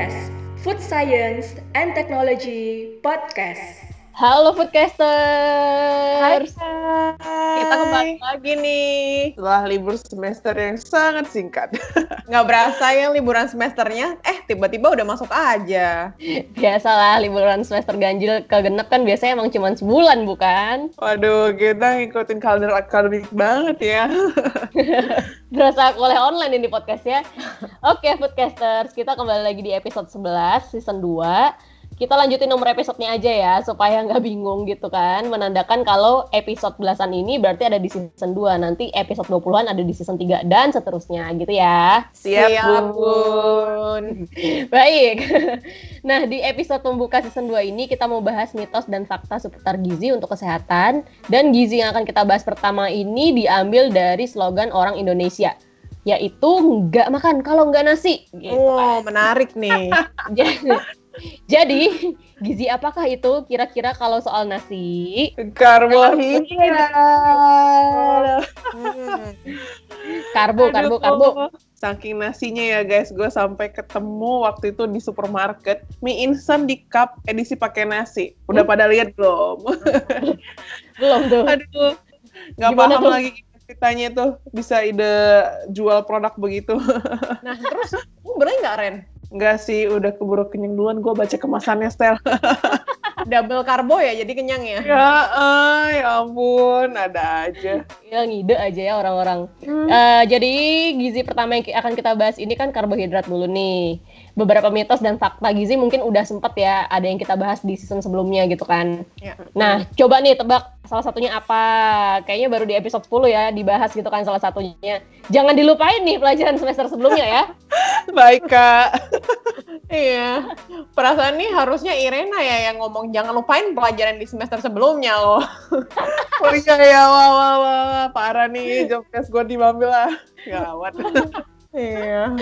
Foodcast, Food Science and Technology Podcast. Halo Foodcasters. Hai, Kita kembali lagi nih setelah libur semester yang sangat singkat. Nggak berasa ya liburan semesternya, eh tiba-tiba udah masuk aja. Biasalah liburan semester ganjil ke genep kan biasanya emang cuma sebulan bukan? Waduh, kita ngikutin kalender akademik banget ya. Berasa oleh online ini podcast ya. Oke Foodcasters, kita kembali lagi di episode 11 season 2 kita lanjutin nomor episodenya aja ya supaya nggak bingung gitu kan menandakan kalau episode belasan ini berarti ada di season 2 nanti episode 20-an ada di season 3 dan seterusnya gitu ya siap, siap bun baik nah di episode pembuka season 2 ini kita mau bahas mitos dan fakta seputar gizi untuk kesehatan dan gizi yang akan kita bahas pertama ini diambil dari slogan orang Indonesia yaitu nggak makan kalau nggak nasi. Gitu oh, kan. menarik nih. Jadi, gizi apakah itu kira-kira kalau soal nasi? Karbohidrat. karbo, karbo, karbo. Saking nasinya ya guys, gue sampai ketemu waktu itu di supermarket mie instan di cup edisi pakai nasi. Udah hmm? pada lihat belum? belum tuh. Aduh, nggak paham tuh? lagi ceritanya tuh bisa ide jual produk begitu. nah terus, bener nggak Ren? Enggak sih, udah keburu kenyang duluan gue baca kemasannya, Stel. Double karbo ya, jadi kenyang ya? Ya, uh, ya ampun, ada aja. Ya, ngide aja ya orang-orang. Hmm. Uh, jadi, gizi pertama yang akan kita bahas ini kan karbohidrat dulu nih. Beberapa mitos dan fakta gizi mungkin udah sempet ya, ada yang kita bahas di season sebelumnya gitu kan. Ya. Nah, coba nih tebak salah satunya apa? Kayaknya baru di episode 10 ya, dibahas gitu kan salah satunya. Jangan dilupain nih pelajaran semester sebelumnya ya. Baik, Kak. iya. Perasaan nih harusnya Irena ya yang ngomong jangan lupain pelajaran di semester sebelumnya loh. oh iya ya, wah wah wah, parah nih jobdesk gue diambil lah. Gawat. iya.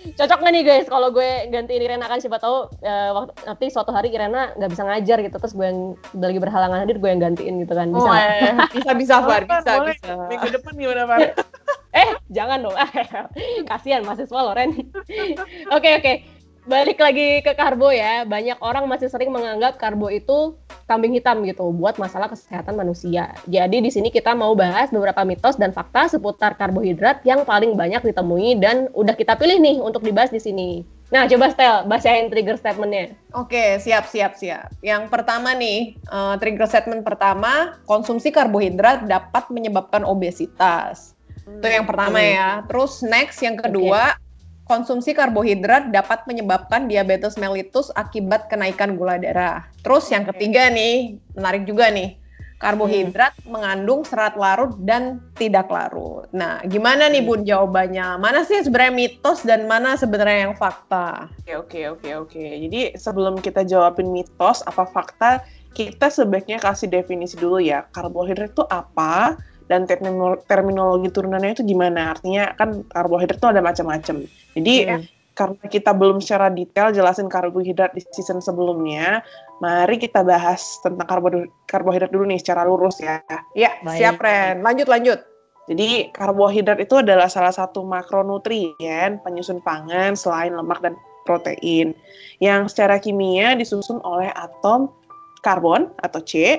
Cocok gak nih guys? Kalau gue gantiin Irena kan siapa tahu uh, waktu nanti suatu hari Irena nggak bisa ngajar gitu terus gue yang lagi berhalangan hadir gue yang gantiin gitu kan bisa. Oh, eh. bisa bisa Far bisa bisa. Minggu depan gimana Far. Eh jangan dong. Kasihan mahasiswa Loren. Oke oke balik lagi ke karbo ya. Banyak orang masih sering menganggap karbo itu kambing hitam gitu buat masalah kesehatan manusia. Jadi di sini kita mau bahas beberapa mitos dan fakta seputar karbohidrat yang paling banyak ditemui dan udah kita pilih nih untuk dibahas di sini. Nah, coba Stel, bacain trigger statementnya. Oke, siap, siap, siap. Yang pertama nih, uh, trigger statement pertama, konsumsi karbohidrat dapat menyebabkan obesitas. Hmm. Itu yang pertama hmm. ya. Terus next, yang kedua, okay konsumsi karbohidrat dapat menyebabkan diabetes mellitus akibat kenaikan gula darah. Terus yang ketiga nih, menarik juga nih. Karbohidrat hmm. mengandung serat larut dan tidak larut. Nah, gimana nih Bun jawabannya? Mana sih sebenarnya mitos dan mana sebenarnya yang fakta? Oke, oke, oke, oke. Jadi sebelum kita jawabin mitos apa fakta, kita sebaiknya kasih definisi dulu ya. Karbohidrat itu apa? Dan terminologi turunannya itu gimana? Artinya kan karbohidrat itu ada macam-macam. Jadi yeah. karena kita belum secara detail jelasin karbohidrat di season sebelumnya, mari kita bahas tentang karbohidrat dulu nih secara lurus ya. Ya, siap Ren. Lanjut lanjut. Jadi karbohidrat itu adalah salah satu makronutrien penyusun pangan selain lemak dan protein yang secara kimia disusun oleh atom karbon atau C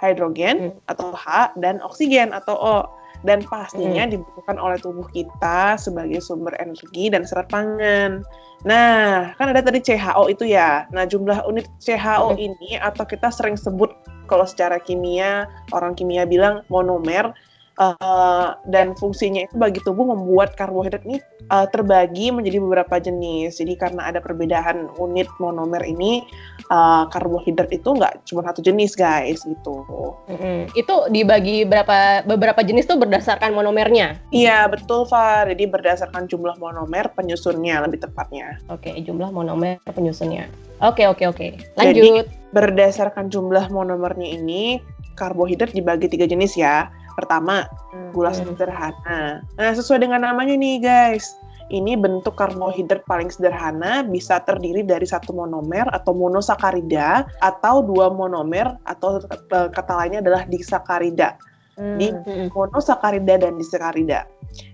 hidrogen hmm. atau H dan oksigen atau O dan pastinya hmm. dibutuhkan oleh tubuh kita sebagai sumber energi dan serat pangan. Nah, kan ada tadi CHO itu ya. Nah, jumlah unit CHO hmm. ini atau kita sering sebut kalau secara kimia, orang kimia bilang monomer Uh, dan fungsinya itu bagi tubuh membuat karbohidrat ini uh, terbagi menjadi beberapa jenis. Jadi karena ada perbedaan unit monomer ini, uh, karbohidrat itu nggak cuma satu jenis guys gitu. Mm-hmm. Itu dibagi berapa beberapa jenis tuh berdasarkan monomernya? Iya betul Far. Jadi berdasarkan jumlah monomer penyusunnya lebih tepatnya. Oke okay, jumlah monomer penyusunnya. Oke okay, oke okay, oke. Okay. Lanjut. Jadi berdasarkan jumlah monomernya ini karbohidrat dibagi tiga jenis ya Pertama, gula hmm. sederhana. Nah, sesuai dengan namanya nih guys, ini bentuk karbohidrat paling sederhana bisa terdiri dari satu monomer atau monosakarida atau dua monomer atau kata lainnya adalah disakarida. Hmm. Di monosakarida dan disakarida.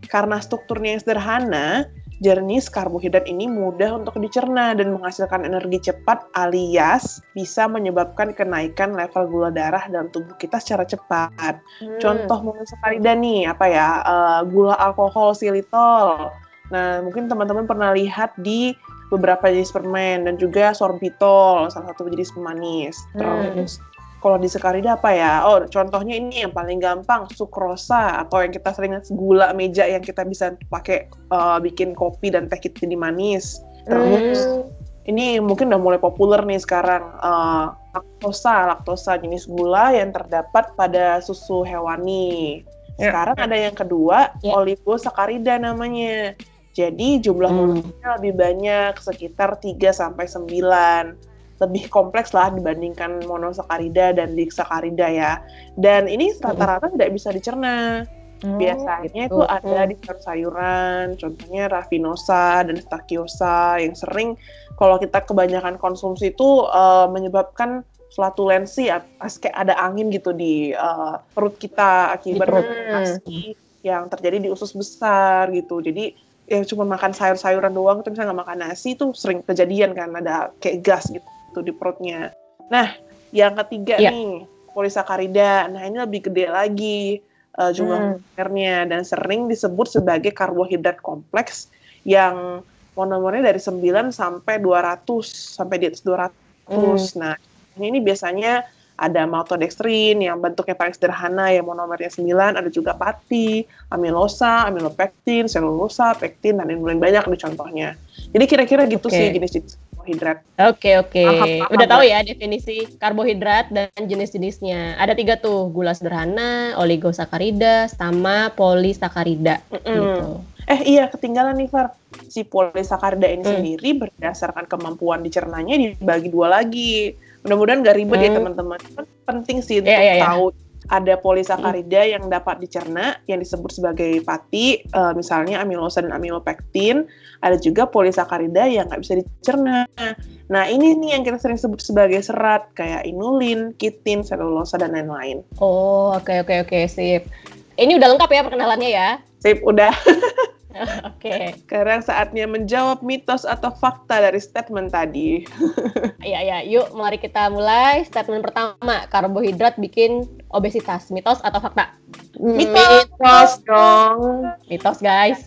Karena strukturnya yang sederhana, jenis karbohidrat ini mudah untuk dicerna dan menghasilkan energi cepat alias bisa menyebabkan kenaikan level gula darah dalam tubuh kita secara cepat. Hmm. Contoh monosakarida nih, apa ya, uh, gula alkohol silitol. Nah, mungkin teman-teman pernah lihat di beberapa jenis permen dan juga sorbitol, salah satu jenis pemanis. Hmm. Kalau di Sekarida apa ya? Oh, contohnya ini yang paling gampang, sukrosa atau yang kita sering gula meja yang kita bisa pakai uh, bikin kopi dan teh kita jadi manis. Terus mm. ini mungkin udah mulai populer nih sekarang uh, laktosa, laktosa jenis gula yang terdapat pada susu hewani. Ya. Sekarang ada yang kedua, yeah. oligosakarida namanya. Jadi jumlah hmm. lebih banyak, sekitar 3 sampai 9 lebih kompleks lah dibandingkan monosakarida dan disakarida ya. Dan ini rata-rata tidak bisa dicerna. Hmm, Biasanya gitu. itu ada di sayur-sayuran, contohnya rafinosa dan stakiosa yang sering kalau kita kebanyakan konsumsi itu uh, menyebabkan flatulensi kayak ada angin gitu di uh, perut kita akibat fermentasi yang terjadi di usus besar gitu. Jadi ya cuma makan sayur-sayuran doang, itu misalnya nggak makan nasi itu sering kejadian kan ada kayak gas gitu tuh di perutnya. Nah, yang ketiga yeah. nih polisakarida. Nah, ini lebih gede lagi uh, jumlah hmm. dan sering disebut sebagai karbohidrat kompleks yang monomernya dari 9 sampai 200 sampai di atas 200. Hmm. Nah, ini, ini biasanya ada maltodextrin yang bentuknya paling sederhana yang monomernya 9, ada juga pati, amilosa, amilopektin, selulosa, pektin, dan lain-lain banyak di contohnya. Jadi kira-kira gitu okay. sih jenis-jenis karbohidrat. Oke okay, oke. Okay. Udah tahu ya definisi karbohidrat dan jenis-jenisnya. Ada tiga tuh, gula sederhana, oligosakarida, sama polisakarida. Mm -mm. Gitu. Eh iya ketinggalan nih Far. Si polisakarida ini mm. sendiri berdasarkan kemampuan dicernanya dibagi dua lagi. Mudah-mudahan gak ribet mm. ya hmm. teman-teman. Penting sih untuk yeah, yeah, yeah. Ada polisakarida hmm. yang dapat dicerna yang disebut sebagai pati, uh, misalnya amilosa dan amilopektin. Ada juga polisakarida yang nggak bisa dicerna. Nah ini nih yang kita sering sebut sebagai serat kayak inulin, kitin, selulosa dan lain-lain. Oh oke okay, oke okay, oke okay, sip. Ini udah lengkap ya perkenalannya ya? Sip udah. Oke. Okay. Sekarang saatnya menjawab mitos atau fakta dari statement tadi. Iya, ya. Yuk, mari kita mulai. Statement pertama, karbohidrat bikin obesitas. Mitos atau fakta? Mitos, mitos dong. Mitos, guys.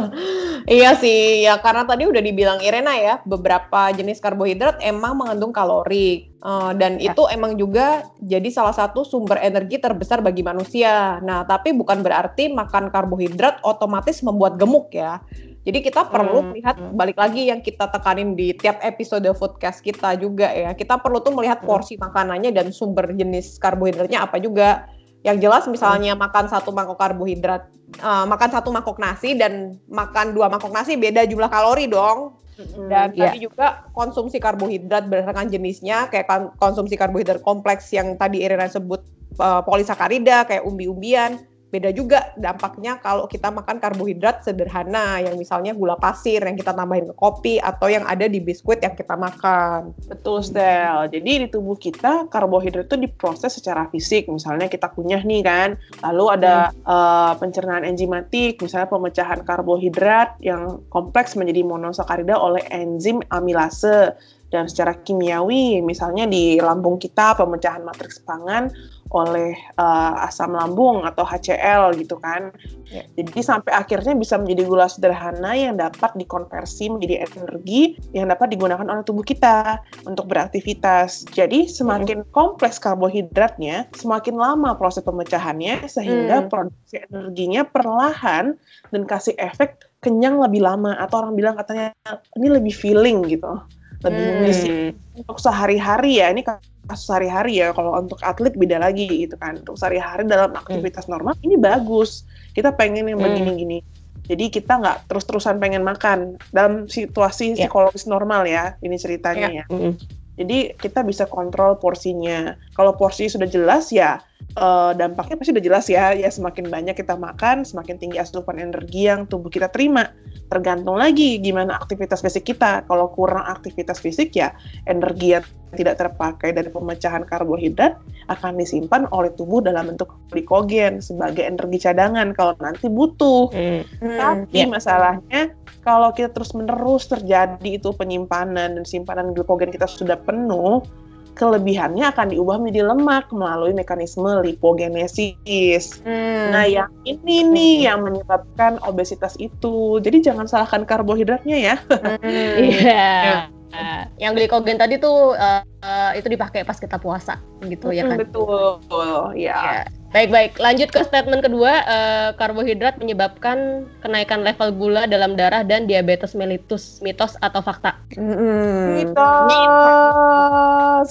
iya sih, ya karena tadi udah dibilang Irena ya, beberapa jenis karbohidrat emang mengandung kalori. Uh, dan ya. itu emang juga jadi salah satu sumber energi terbesar bagi manusia. Nah, tapi bukan berarti makan karbohidrat otomatis membuat gemuk ya. Jadi kita perlu hmm. lihat balik lagi yang kita tekanin di tiap episode foodcast kita juga ya. Kita perlu tuh melihat hmm. porsi makanannya dan sumber jenis karbohidratnya apa juga. Yang jelas misalnya hmm. makan satu mangkok karbohidrat, uh, makan satu mangkok nasi dan makan dua mangkok nasi beda jumlah kalori dong. Dan yeah. tadi juga konsumsi karbohidrat berdasarkan jenisnya kayak konsumsi karbohidrat kompleks yang tadi Irina sebut uh, polisakarida kayak umbi-umbian beda juga dampaknya kalau kita makan karbohidrat sederhana yang misalnya gula pasir yang kita tambahin ke kopi atau yang ada di biskuit yang kita makan. Betul, Stel. Jadi di tubuh kita karbohidrat itu diproses secara fisik. Misalnya kita kunyah nih kan, lalu ada hmm. uh, pencernaan enzimatik, misalnya pemecahan karbohidrat yang kompleks menjadi monosakarida oleh enzim amilase dan secara kimiawi misalnya di lambung kita pemecahan matriks pangan oleh uh, asam lambung atau HCl gitu kan. Ya. Jadi sampai akhirnya bisa menjadi gula sederhana yang dapat dikonversi menjadi energi yang dapat digunakan oleh tubuh kita untuk beraktivitas. Jadi semakin hmm. kompleks karbohidratnya, semakin lama proses pemecahannya sehingga hmm. produksi energinya perlahan dan kasih efek kenyang lebih lama atau orang bilang katanya ini lebih feeling gitu lebih hmm. untuk sehari-hari ya ini kasus sehari-hari ya kalau untuk atlet beda lagi gitu kan untuk sehari-hari dalam hmm. aktivitas hmm. normal ini bagus kita pengen yang hmm. begini-gini jadi kita nggak terus-terusan pengen makan dalam situasi yeah. psikologis normal ya ini ceritanya yeah. ya. Mm. Jadi kita bisa kontrol porsinya. Kalau porsi sudah jelas ya uh, dampaknya pasti udah jelas ya. Ya semakin banyak kita makan, semakin tinggi asupan energi yang tubuh kita terima. Tergantung lagi gimana aktivitas fisik kita. Kalau kurang aktivitas fisik ya energi yang tidak terpakai dari pemecahan karbohidrat akan disimpan oleh tubuh dalam bentuk glikogen sebagai energi cadangan kalau nanti butuh. Hmm. Tapi yeah. masalahnya kalau kita terus menerus terjadi itu penyimpanan dan simpanan glikogen kita sudah penuh, kelebihannya akan diubah menjadi lemak melalui mekanisme lipogenesis. Hmm. Nah, yang ini nih hmm. yang menyebabkan obesitas itu. Jadi jangan salahkan karbohidratnya ya. Hmm. Iya. Uh, yang glikogen tadi tuh uh, uh, itu dipakai pas kita puasa gitu hmm, ya kan? Betul, ya. Yeah. Baik baik. Lanjut ke statement kedua, uh, karbohidrat menyebabkan kenaikan level gula dalam darah dan diabetes mellitus, mitos atau fakta? Mm, mitos.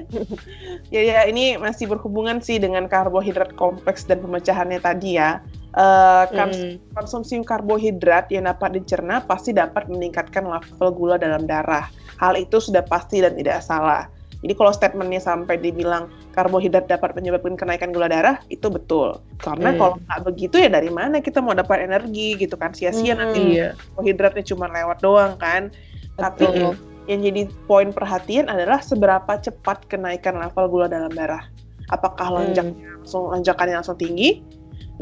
ya ya ini masih berhubungan sih dengan karbohidrat kompleks dan pemecahannya tadi ya. Uh, hmm. konsumsi karbohidrat yang dapat dicerna pasti dapat meningkatkan level gula dalam darah. Hal itu sudah pasti dan tidak salah. Jadi kalau statementnya sampai dibilang karbohidrat dapat menyebabkan kenaikan gula darah, itu betul. Karena hmm. kalau nggak begitu ya dari mana kita mau dapat energi gitu kan? Sia-sia hmm, nanti iya. karbohidratnya cuma lewat doang kan. Betul. Tapi yang jadi poin perhatian adalah seberapa cepat kenaikan level gula dalam darah. Apakah lonjaknya hmm. langsung lonjakannya langsung tinggi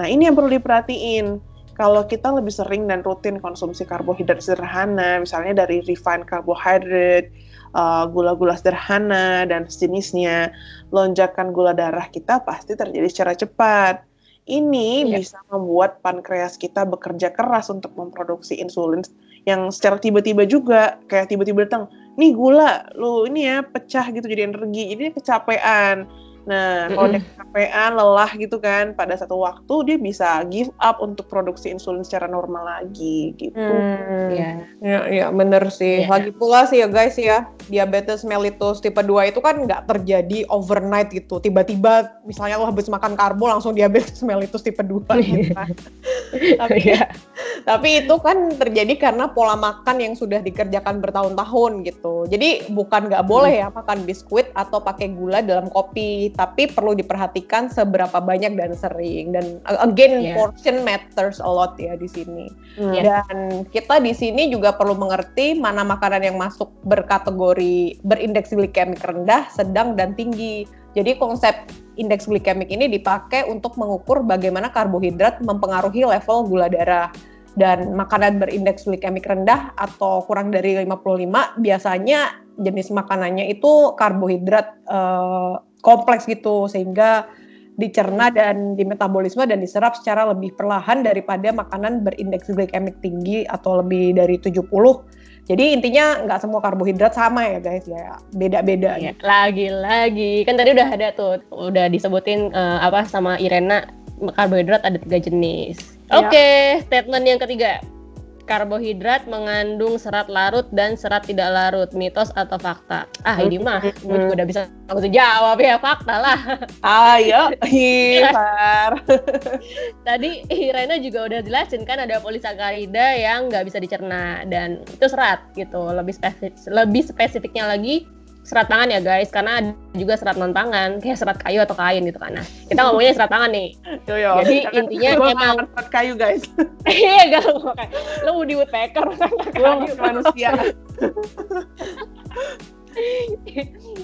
Nah, ini yang perlu diperhatiin. Kalau kita lebih sering dan rutin konsumsi karbohidrat sederhana, misalnya dari refined carbohydrate, uh, gula-gula sederhana, dan sejenisnya, lonjakan gula darah kita pasti terjadi secara cepat. Ini yeah. bisa membuat pankreas kita bekerja keras untuk memproduksi insulin yang secara tiba-tiba juga, kayak tiba-tiba datang, nih gula, lu ini ya pecah gitu jadi energi, ini kecapean Nah, kalau dia kecapean, lelah gitu kan, pada satu waktu dia bisa give up untuk produksi insulin secara normal lagi gitu. Hmm, ya, ya, ya bener sih. Yeah. Lagi pula sih ya guys ya, diabetes mellitus tipe 2 itu kan nggak terjadi overnight gitu. Tiba-tiba misalnya lo habis makan karbo langsung diabetes mellitus tipe 2 gitu kan. tapi, yeah. tapi itu kan terjadi karena pola makan yang sudah dikerjakan bertahun-tahun gitu. Jadi bukan nggak boleh hmm. ya makan biskuit atau pakai gula dalam kopi tapi perlu diperhatikan seberapa banyak dan sering dan again yeah. portion matters a lot ya di sini. Mm. Dan kita di sini juga perlu mengerti mana makanan yang masuk berkategori berindeks glikemik rendah, sedang dan tinggi. Jadi konsep indeks glikemik ini dipakai untuk mengukur bagaimana karbohidrat mempengaruhi level gula darah dan makanan berindeks glikemik rendah atau kurang dari 55 biasanya jenis makanannya itu karbohidrat uh, kompleks gitu sehingga dicerna dan dimetabolisme dan diserap secara lebih perlahan daripada makanan berindeks glikemik tinggi atau lebih dari 70. Jadi intinya nggak semua karbohidrat sama ya guys ya, beda-beda. Ya, Lagi-lagi kan tadi udah ada tuh, udah disebutin uh, apa sama Irena karbohidrat ada tiga jenis. Ya. Oke, okay, statement yang ketiga karbohidrat mengandung serat larut dan serat tidak larut, mitos atau fakta? Ah, ini mah gue juga udah bisa aku jawab ya, fakta lah. Ayo, Hifar. Tadi Irena juga udah jelasin kan ada polisakarida yang nggak bisa dicerna dan itu serat gitu. Lebih spesifik, lebih spesifiknya lagi serat tangan ya guys. Karena ada juga serat non tangan kayak serat kayu atau kain gitu kan. Nah kita ngomongnya serat tangan nih. Yo, yo. jadi intinya emang serat kayu guys. Iya gak lo kayak lo Woody Woodpecker lo manusia.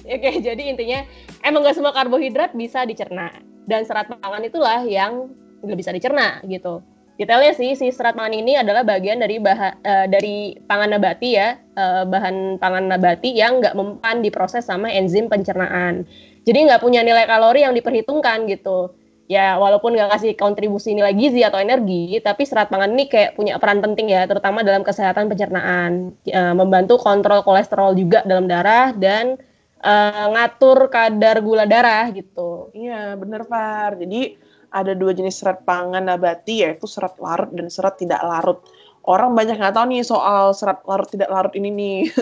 Oke, jadi intinya emang gak semua karbohidrat bisa dicerna. Dan serat pangan itulah yang nggak bisa dicerna gitu detailnya sih si serat pangan ini adalah bagian dari bahan uh, dari pangan nabati ya. Uh, bahan pangan nabati yang nggak mempan diproses sama enzim pencernaan. Jadi nggak punya nilai kalori yang diperhitungkan gitu. Ya walaupun nggak kasih kontribusi nilai gizi atau energi tapi serat pangan ini kayak punya peran penting ya terutama dalam kesehatan pencernaan. Uh, membantu kontrol kolesterol juga dalam darah dan uh, ngatur kadar gula darah gitu. Iya bener Far. Jadi ada dua jenis serat pangan nabati yaitu serat larut dan serat tidak larut. Orang banyak nggak tahu nih soal serat larut tidak larut ini nih.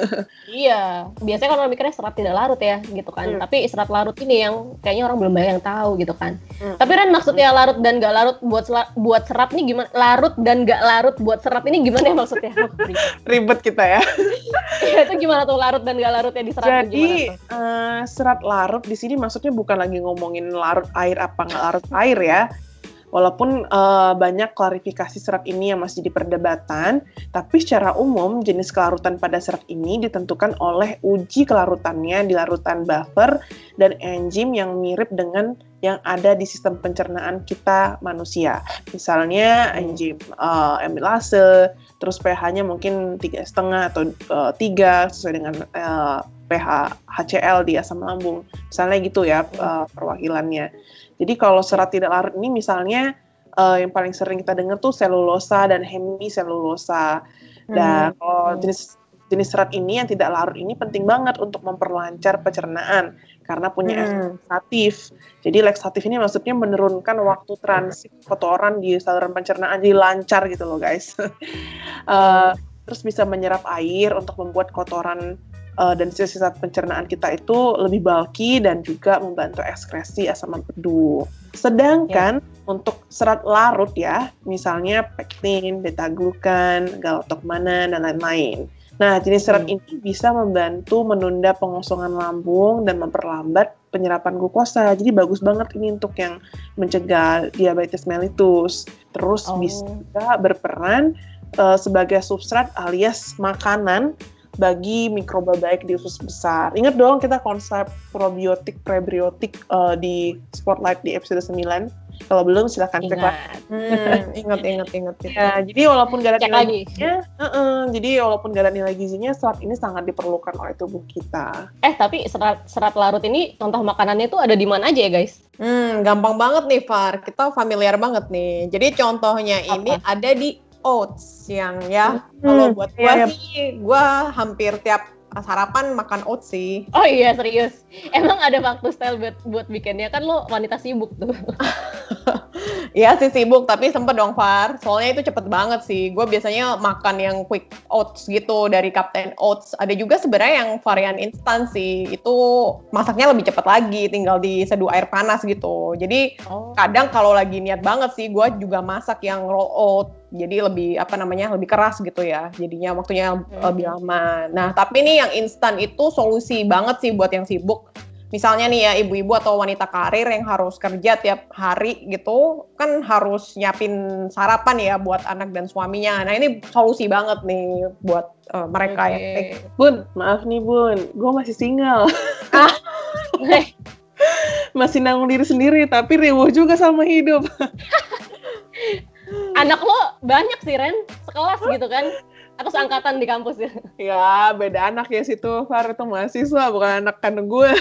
Iya, biasanya kan orang mikirnya serat tidak larut ya, gitu kan. Hmm. Tapi serat larut ini yang kayaknya orang belum banyak yang tahu gitu kan. Hmm. Tapi Ren maksudnya larut dan gak larut buat buat serat nih gimana? Larut dan gak larut buat serat ini gimana ya maksudnya? Ribet kita ya. Iya, itu gimana tuh larut dan gak larutnya di serat Jadi eh, serat larut di sini maksudnya bukan lagi ngomongin larut air apa nggak larut air ya. Walaupun eh, banyak klarifikasi serat ini yang masih jadi perdebatan, tapi secara umum jenis kelarutan pada serat ini ditentukan oleh uji kelarutannya di larutan buffer dan enzim yang mirip dengan yang ada di sistem pencernaan kita manusia. Misalnya Hmm. enzim eh, amilase, terus pH-nya mungkin tiga setengah atau eh, tiga sesuai dengan eh, pH HCl di asam lambung. Misalnya gitu ya eh, perwakilannya. Jadi kalau serat tidak larut ini misalnya eh, yang paling sering kita dengar tuh selulosa dan hemiselulosa. Dan kalau jenis jenis serat ini yang tidak larut ini penting banget untuk memperlancar pencernaan karena punya efek Hmm. laksatif. Jadi laksatif ini maksudnya menurunkan waktu transit kotoran di saluran pencernaan jadi lancar gitu loh guys. Eh, terus bisa menyerap air untuk membuat kotoran eh, dan sisa-sisa pencernaan kita itu lebih bulky dan juga membantu ekskresi asam empedu. Sedangkan untuk serat larut ya, misalnya pektin, beta-glukan, galactokmana dan lain-lain. Nah, jenis serat Hmm. ini bisa membantu menunda pengosongan lambung dan memperlambat penyerapan glukosa. Jadi bagus banget ini untuk yang mencegah diabetes mellitus. Terus Oh. bisa berperan eh, sebagai substrat alias makanan bagi mikroba baik di usus besar. Ingat dong kita konsep probiotik prebiotik eh, di Spotlight di episode 9. Kalau belum silahkan cek lagi. Ingat. Hmm, ingat, ingat, inget. inget. Ya, jadi walaupun gak ada Cek nilai lagi. gizinya, eh-eh, jadi walaupun gak ada nilai gizinya, serat ini sangat diperlukan oleh tubuh kita. Eh, tapi serat serat larut ini contoh makanannya tuh ada di mana aja ya, guys? Hmm, gampang banget nih, Far. Kita familiar banget nih. Jadi contohnya ini ada di oats yang ya. Kalau buat iya, iya. gua sih, gua hampir tiap sarapan makan oats sih. Oh iya, serius. Emang ada waktu style buat buat bikinnya kan lo wanita sibuk tuh. Iya sih sibuk, tapi sempet dong Far. Soalnya itu cepet banget sih. Gue biasanya makan yang quick oats gitu dari Captain Oats. Ada juga sebenarnya yang varian instan sih. Itu masaknya lebih cepet lagi, tinggal diseduh air panas gitu. Jadi Oh. kadang kalau lagi niat banget sih, gue juga masak yang raw oat. Jadi lebih apa namanya lebih keras gitu ya. Jadinya waktunya lebih lama. Nah tapi nih yang instan itu solusi banget sih buat yang sibuk misalnya nih ya ibu-ibu atau wanita karir yang harus kerja tiap hari gitu kan harus nyiapin sarapan ya buat anak dan suaminya. Nah ini solusi banget nih buat eh, mereka Oke. yang eh, Bun, maaf nih Bun, gue masih single. Eh, masih nanggung diri sendiri, tapi riuh juga sama hidup. anak lo banyak sih, Ren. Sekelas gitu kan. Atau seangkatan di kampus ya. ya, beda anak ya situ, Far itu mahasiswa, bukan anak kandung gue.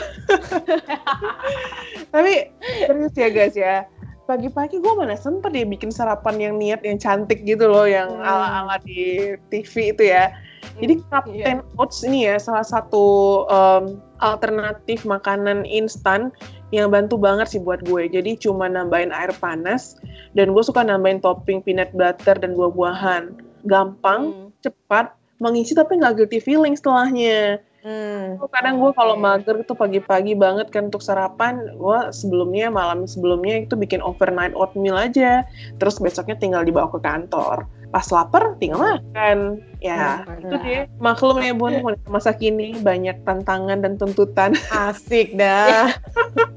tapi serius ya guys ya, pagi-pagi gue mana sempet ya bikin sarapan yang niat yang cantik gitu loh, yang Hmm. ala-ala di TV itu ya. Jadi Iya. Captain Oats ini ya salah satu em, alternatif makanan instan yang bantu banget sih buat gue. Jadi cuma nambahin air panas dan gue suka nambahin topping peanut butter dan buah-buahan. Gampang, Hmm. cepat, mengisi tapi nggak guilty feeling setelahnya. Hmm, Kadang gue kalau mager itu pagi-pagi banget kan untuk sarapan, gue sebelumnya malam sebelumnya itu bikin overnight oatmeal aja. Terus besoknya tinggal dibawa ke kantor. Pas lapar tinggal makan. Ya, Hmm, itu dia. Maklum ya Bun, wanita masa kini banyak tantangan dan tuntutan. asik dah.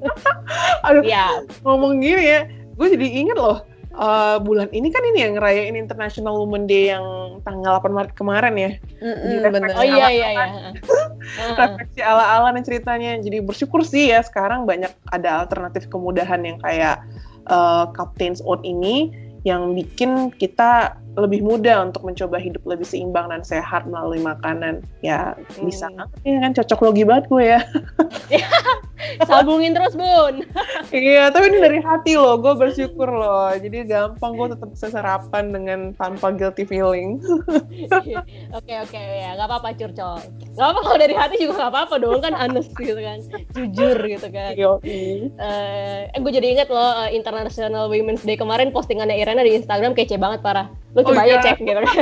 Aduh, Iya. ngomong gini ya, gue jadi inget loh. Eh, bulan ini kan ini yang ngerayain International Women Day yang tanggal 8 Maret kemarin ya. Bener. Oh iya iya iya. Refleksi ala-ala nih ceritanya. Jadi bersyukur sih ya sekarang banyak ada alternatif kemudahan yang kayak uh, Captain's Oat ini yang bikin kita lebih mudah untuk mencoba hidup lebih seimbang dan sehat melalui makanan. Ya bisa Hmm. banget ya kan cocok logi banget gue ya. Sambungin terus, Bun. iya, tapi ini dari hati loh. Gue bersyukur loh. Jadi gampang gue tetap bisa sarapan dengan tanpa guilty feeling. Oke oke ya, nggak apa-apa curcol. Nggak apa kalau dari hati juga nggak apa-apa dong kan honest gitu kan, jujur gitu kan. Yo, Eh, eh gue jadi inget loh eh, International Women's Day kemarin postingannya Irena di Instagram kece banget parah. Lucu coba Oh, aja iya. cek gitu kan.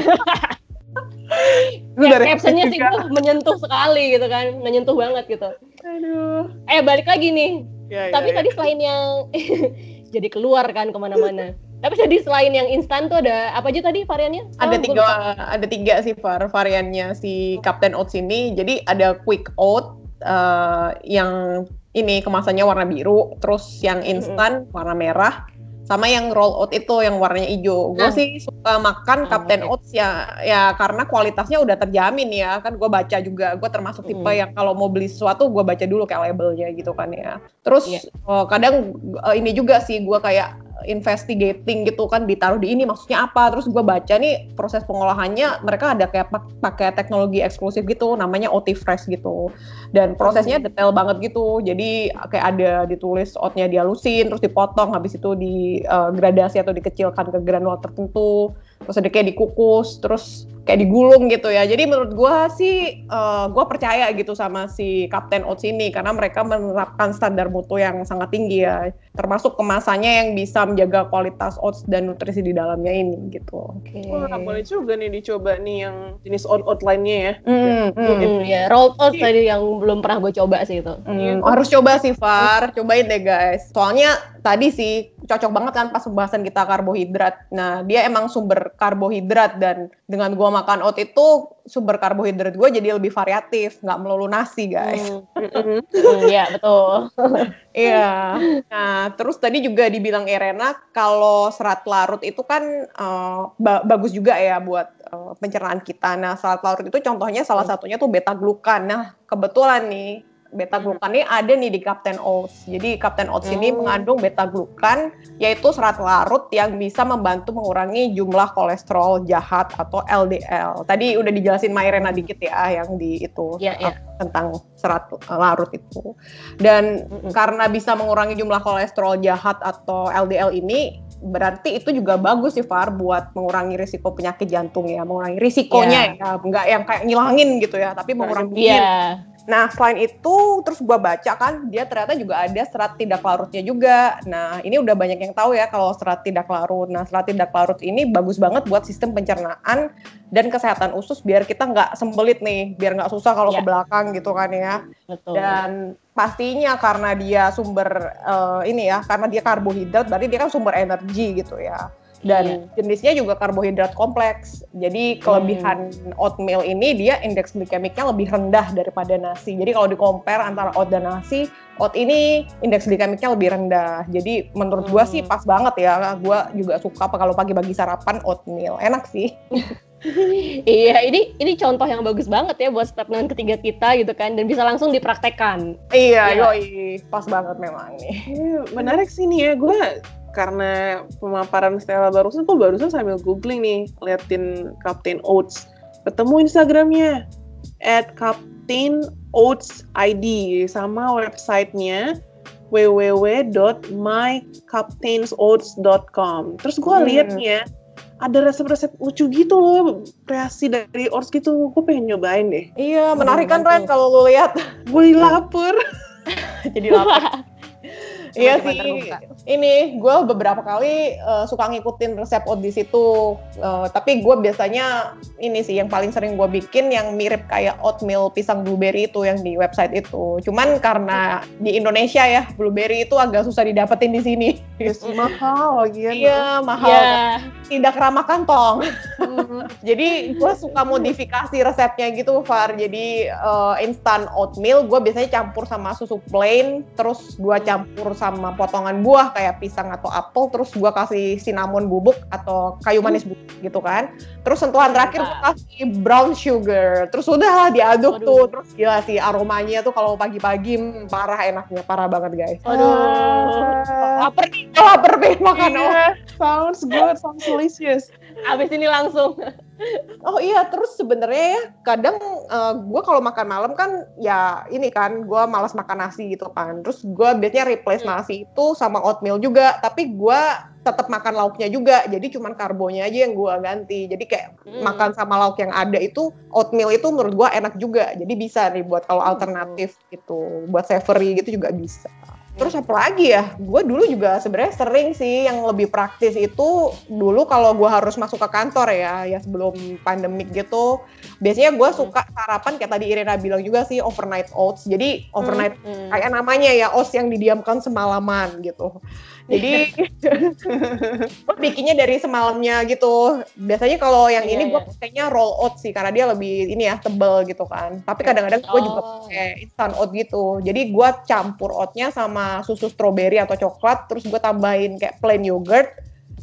Itu Ya, dari captionnya sih juga. gue menyentuh sekali gitu kan, menyentuh banget gitu. Aduh. Eh balik lagi nih, Ya, tapi ya, tadi selain yang jadi keluar kan ke mana-mana. Tapi tadi selain yang instan tuh ada apa aja tadi variannya? Ada Oh, gua tiga, ada tiga sih var variannya si Captain Oats ini. Jadi ada quick oat eh, yang ini kemasannya warna biru, terus yang instan warna merah, sama yang roll oat itu yang warnanya hijau. Gue Ah. sih suka makan Captain oke. Oats ya, ya karena kualitasnya udah terjamin ya. Kan gue baca juga, gue termasuk tipe Mm. yang kalau mau beli sesuatu gue baca dulu kayak labelnya gitu kan ya. Terus Iya. eh, kadang eh, ini juga sih gue kayak investigating gitu kan ditaruh di ini maksudnya apa? Terus gue baca nih proses pengolahannya mereka ada kayak pak- pakai teknologi eksklusif gitu namanya OT fresh gitu. Dan prosesnya detail banget gitu. Jadi kayak ada ditulis oatnya dihalusin terus dipotong habis itu digradasi atau dikecilkan ke granul tertentu terus ada kayak dikukus terus kayak digulung gitu ya jadi menurut gue sih gue percaya gitu sama si Captain Oats ini karena mereka menerapkan standar mutu yang sangat tinggi ya termasuk kemasannya yang bisa menjaga kualitas oats dan nutrisi di dalamnya ini gitu. Oke. Wah, boleh juga nih dicoba nih yang jenis oat-oat lainnya ya. Hmm, hmm. Mm-mm, ya rolled out tadi yang belum pernah gue coba sih itu. Hmm, harus coba sih Far, cobain deh guys. Soalnya tadi sih cocok banget kan pas pembahasan kita karbohidrat. Nah dia emang sumber karbohidrat dan dengan gua makan oat itu sumber karbohidrat gue jadi lebih variatif, nggak melulu nasi guys. Hmm, hmm, ya betul. Iya. Nah, terus tadi juga dibilang Irena kalau serat larut itu kan eh, ba- bagus juga ya buat eh, pencernaan kita. Nah, serat larut itu contohnya salah satunya tuh beta glukan. Nah, kebetulan nih beta glukan ini ada nih di Captain Oats. Jadi Captain Oats ini Hmm. mengandung beta glukan yaitu serat larut yang bisa membantu mengurangi jumlah kolesterol jahat atau LDL. Tadi udah dijelasin Ma Irena dikit ya yang di itu iya. eh, tentang serat larut itu. Dan Mm-mm. karena bisa mengurangi jumlah kolesterol jahat atau LDL ini berarti itu juga bagus sih Far buat mengurangi risiko penyakit jantung ya mengurangi risikonya ya nggak yang kayak ngilangin gitu ya tapi mengurangi Iya. Nah, selain itu, terus gua baca kan, dia ternyata juga ada serat tidak larutnya juga. Nah, ini udah banyak yang tahu ya kalau serat tidak larut. Nah, serat tidak larut ini bagus banget buat sistem pencernaan dan kesehatan usus biar kita nggak sembelit nih, biar nggak susah kalau Ya. ke belakang gitu kan ya. Betul. Dan pastinya karena dia sumber eh, ini ya, karena dia karbohidrat, berarti dia kan sumber energi gitu ya. Dan jenisnya juga karbohidrat kompleks. Jadi kelebihan oatmeal ini dia indeks glikemiknya lebih rendah daripada nasi. Jadi kalau di compare antara oat dan nasi, oat ini indeks glikemiknya lebih rendah. Jadi menurut gua sih Hmm. pas banget ya. Gua juga suka apa kalau pagi-pagi sarapan oatmeal. Enak sih. Iya, ini ini contoh yang bagus banget ya buat statement ketiga kita gitu kan dan bisa langsung dipraktekkan. Iya, Iya. yoi. Pas banget memang nih. Menarik sih nih ya, gue karena pemaparan Stella barusan, gue barusan sambil googling nih, liatin Captain Oats. Ketemu Instagramnya, at Captain Oats ID, sama websitenya www.mycaptainsoats.com. Terus gue Hmm. liat nih ya, ada resep-resep lucu gitu loh, kreasi dari oats gitu. Gue pengen nyobain deh. Iya, menarik kan. Ren kalau lu lihat. Gue lapar. Jadi lapar. Iya sih, terbuka. ini gue beberapa kali eh, suka ngikutin resep oat di situ. Eh, tapi gue biasanya ini sih yang paling sering gue bikin yang mirip kayak oatmeal pisang blueberry itu yang di website itu. Cuman karena di Indonesia ya blueberry itu agak susah didapetin di sini. Yes, mahal lagi kan. Iya mahal, Ya, tidak ramah kantong. Hmm. Jadi gue suka modifikasi resepnya gitu, Far. Jadi eh, instant oatmeal gue biasanya campur sama susu plain, terus gue campur sama potongan buah kayak pisang atau apel, terus gue kasih cinnamon bubuk atau kayu manis bubuk gitu kan. Terus sentuhan terakhir gue kasih brown sugar. Terus udah diaduk Waduh. tuh. Terus gila sih aromanya tuh kalau pagi-pagi hmm, parah enaknya, parah banget guys. Aduh. Laper nih, laper pengen makan. Oh. Iya, sounds good, sounds delicious. Abis ini langsung. Oh iya, terus sebenarnya ya kadang gue kalau makan malam kan ya ini kan gue malas makan nasi gitu kan. Terus gue biasanya replace Hmm. nasi itu sama oatmeal juga, tapi gue tetap makan lauknya juga. Jadi cuman karbonya aja yang gue ganti. Jadi kayak Hmm. makan sama lauk yang ada itu oatmeal itu menurut gue enak juga. Jadi bisa nih buat kalau Hmm. alternatif gitu, buat savory gitu juga bisa. Terus apa lagi ya? Gue dulu juga sebenarnya sering sih yang lebih praktis itu dulu kalau gue harus masuk ke kantor ya, ya sebelum pandemik gitu. Biasanya gue suka sarapan kayak tadi Irina bilang juga sih overnight oats. Jadi overnight Hmm. kayak namanya ya oats yang didiamkan semalaman gitu. Jadi gue bikinnya dari semalamnya gitu. Biasanya kalau yang Iya, ini gue iya. pakainya roll oats sih karena dia lebih ini ya tebel gitu kan. Tapi kadang-kadang gue juga Oh. pakai instant oat gitu. Jadi gue campur oatnya sama susu stroberi atau coklat, terus gue tambahin kayak plain yogurt.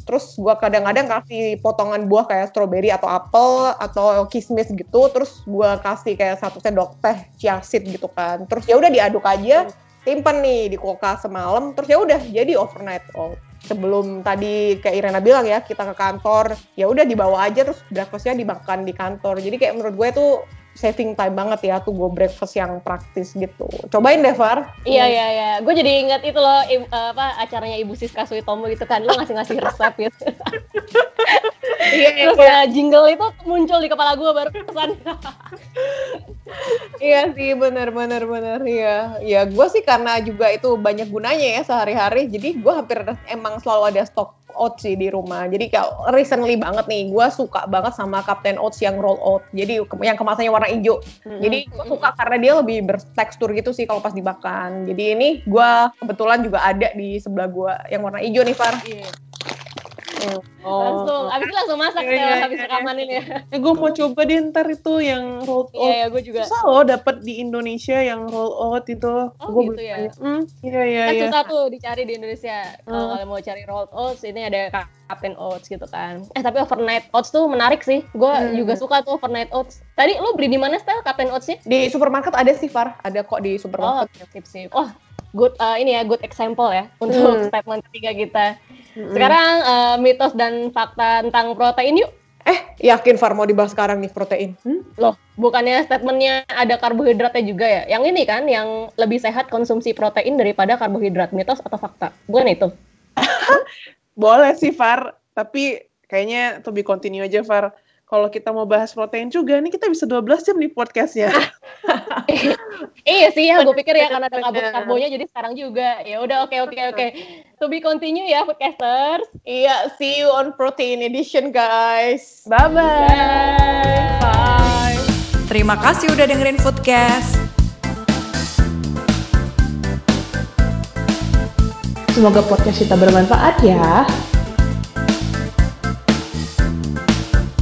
Terus gue kadang-kadang kasih potongan buah kayak stroberi atau apel atau kismis gitu. Terus gue kasih kayak satu sendok teh chia seed gitu kan. Terus ya udah diaduk aja, simpen nih di kulkas semalam. Terus ya udah jadi overnight oat. Sebelum tadi kayak Irena bilang ya kita ke kantor, ya udah dibawa aja terus breakfastnya dimakan di kantor. Jadi kayak menurut gue tuh saving time banget ya tuh gue breakfast yang praktis gitu. Cobain deh Far. Iya iya iya, gue jadi ingat itu loh im- apa acaranya Ibu Siska Suitomo gitu kan, lo ngasih ngasih resep gitu. Iya, Terus ya jingle itu muncul di kepala gue baru pesan. Iya sih, bener bener bener ya. Ya gue sih karena juga itu banyak gunanya ya sehari-hari. Jadi gue hampir emang selalu ada stok oats sih di rumah. Jadi kayak recently banget nih, gue suka banget sama Captain Oats yang roll oat. Jadi yang kemasannya warna hijau. Jadi gue suka karena dia lebih bertekstur gitu sih kalau pas dimakan. Jadi ini gue kebetulan juga ada di sebelah gue yang warna hijau nih Far. Iya. Oh. Langsung, abis itu langsung masak Iya, Tel, iya, habis iya, rekaman ini ya. Eh, gue mau coba deh ntar itu yang rolled Iya oat. ya, gue juga. Susah loh dapet di Indonesia yang roll out itu. Oh, Gua gitu ya? Hmm, iya iya Kan iya. susah tuh dicari di Indonesia. Kalau Hmm. mau cari rolled oats, ini ada Captain Oats gitu kan. Eh tapi overnight oats tuh menarik sih. Gue Hmm. juga suka tuh overnight oats. Tadi lo beli di mana Stel Captain Oatsnya? Di supermarket ada sih Far, ada kok Oh, di supermarket. sip sip. Oh, good uh, ini ya good example ya untuk Hmm. statement ketiga kita. Sekarang uh, mitos dan fakta tentang protein yuk. Eh, yakin Far mau dibahas sekarang nih protein? Hmm? Loh, bukannya statementnya ada karbohidratnya juga ya? Yang ini kan, yang lebih sehat konsumsi protein daripada karbohidrat. Mitos atau fakta? Bukan itu? Boleh sih Far, tapi kayaknya to be continue aja Far. Kalau kita mau bahas protein juga, nih kita bisa 12 jam nih podcastnya. Iya sih ya, gue pikir ya karena ada kabut karbonya jadi sekarang juga. Ya udah oke oke oke. To be continue ya foodcasters. Iya, see you on Protein Edition guys. Bye-bye. Bye. Terima kasih udah dengerin Foodcast. Semoga podcast kita bermanfaat ya.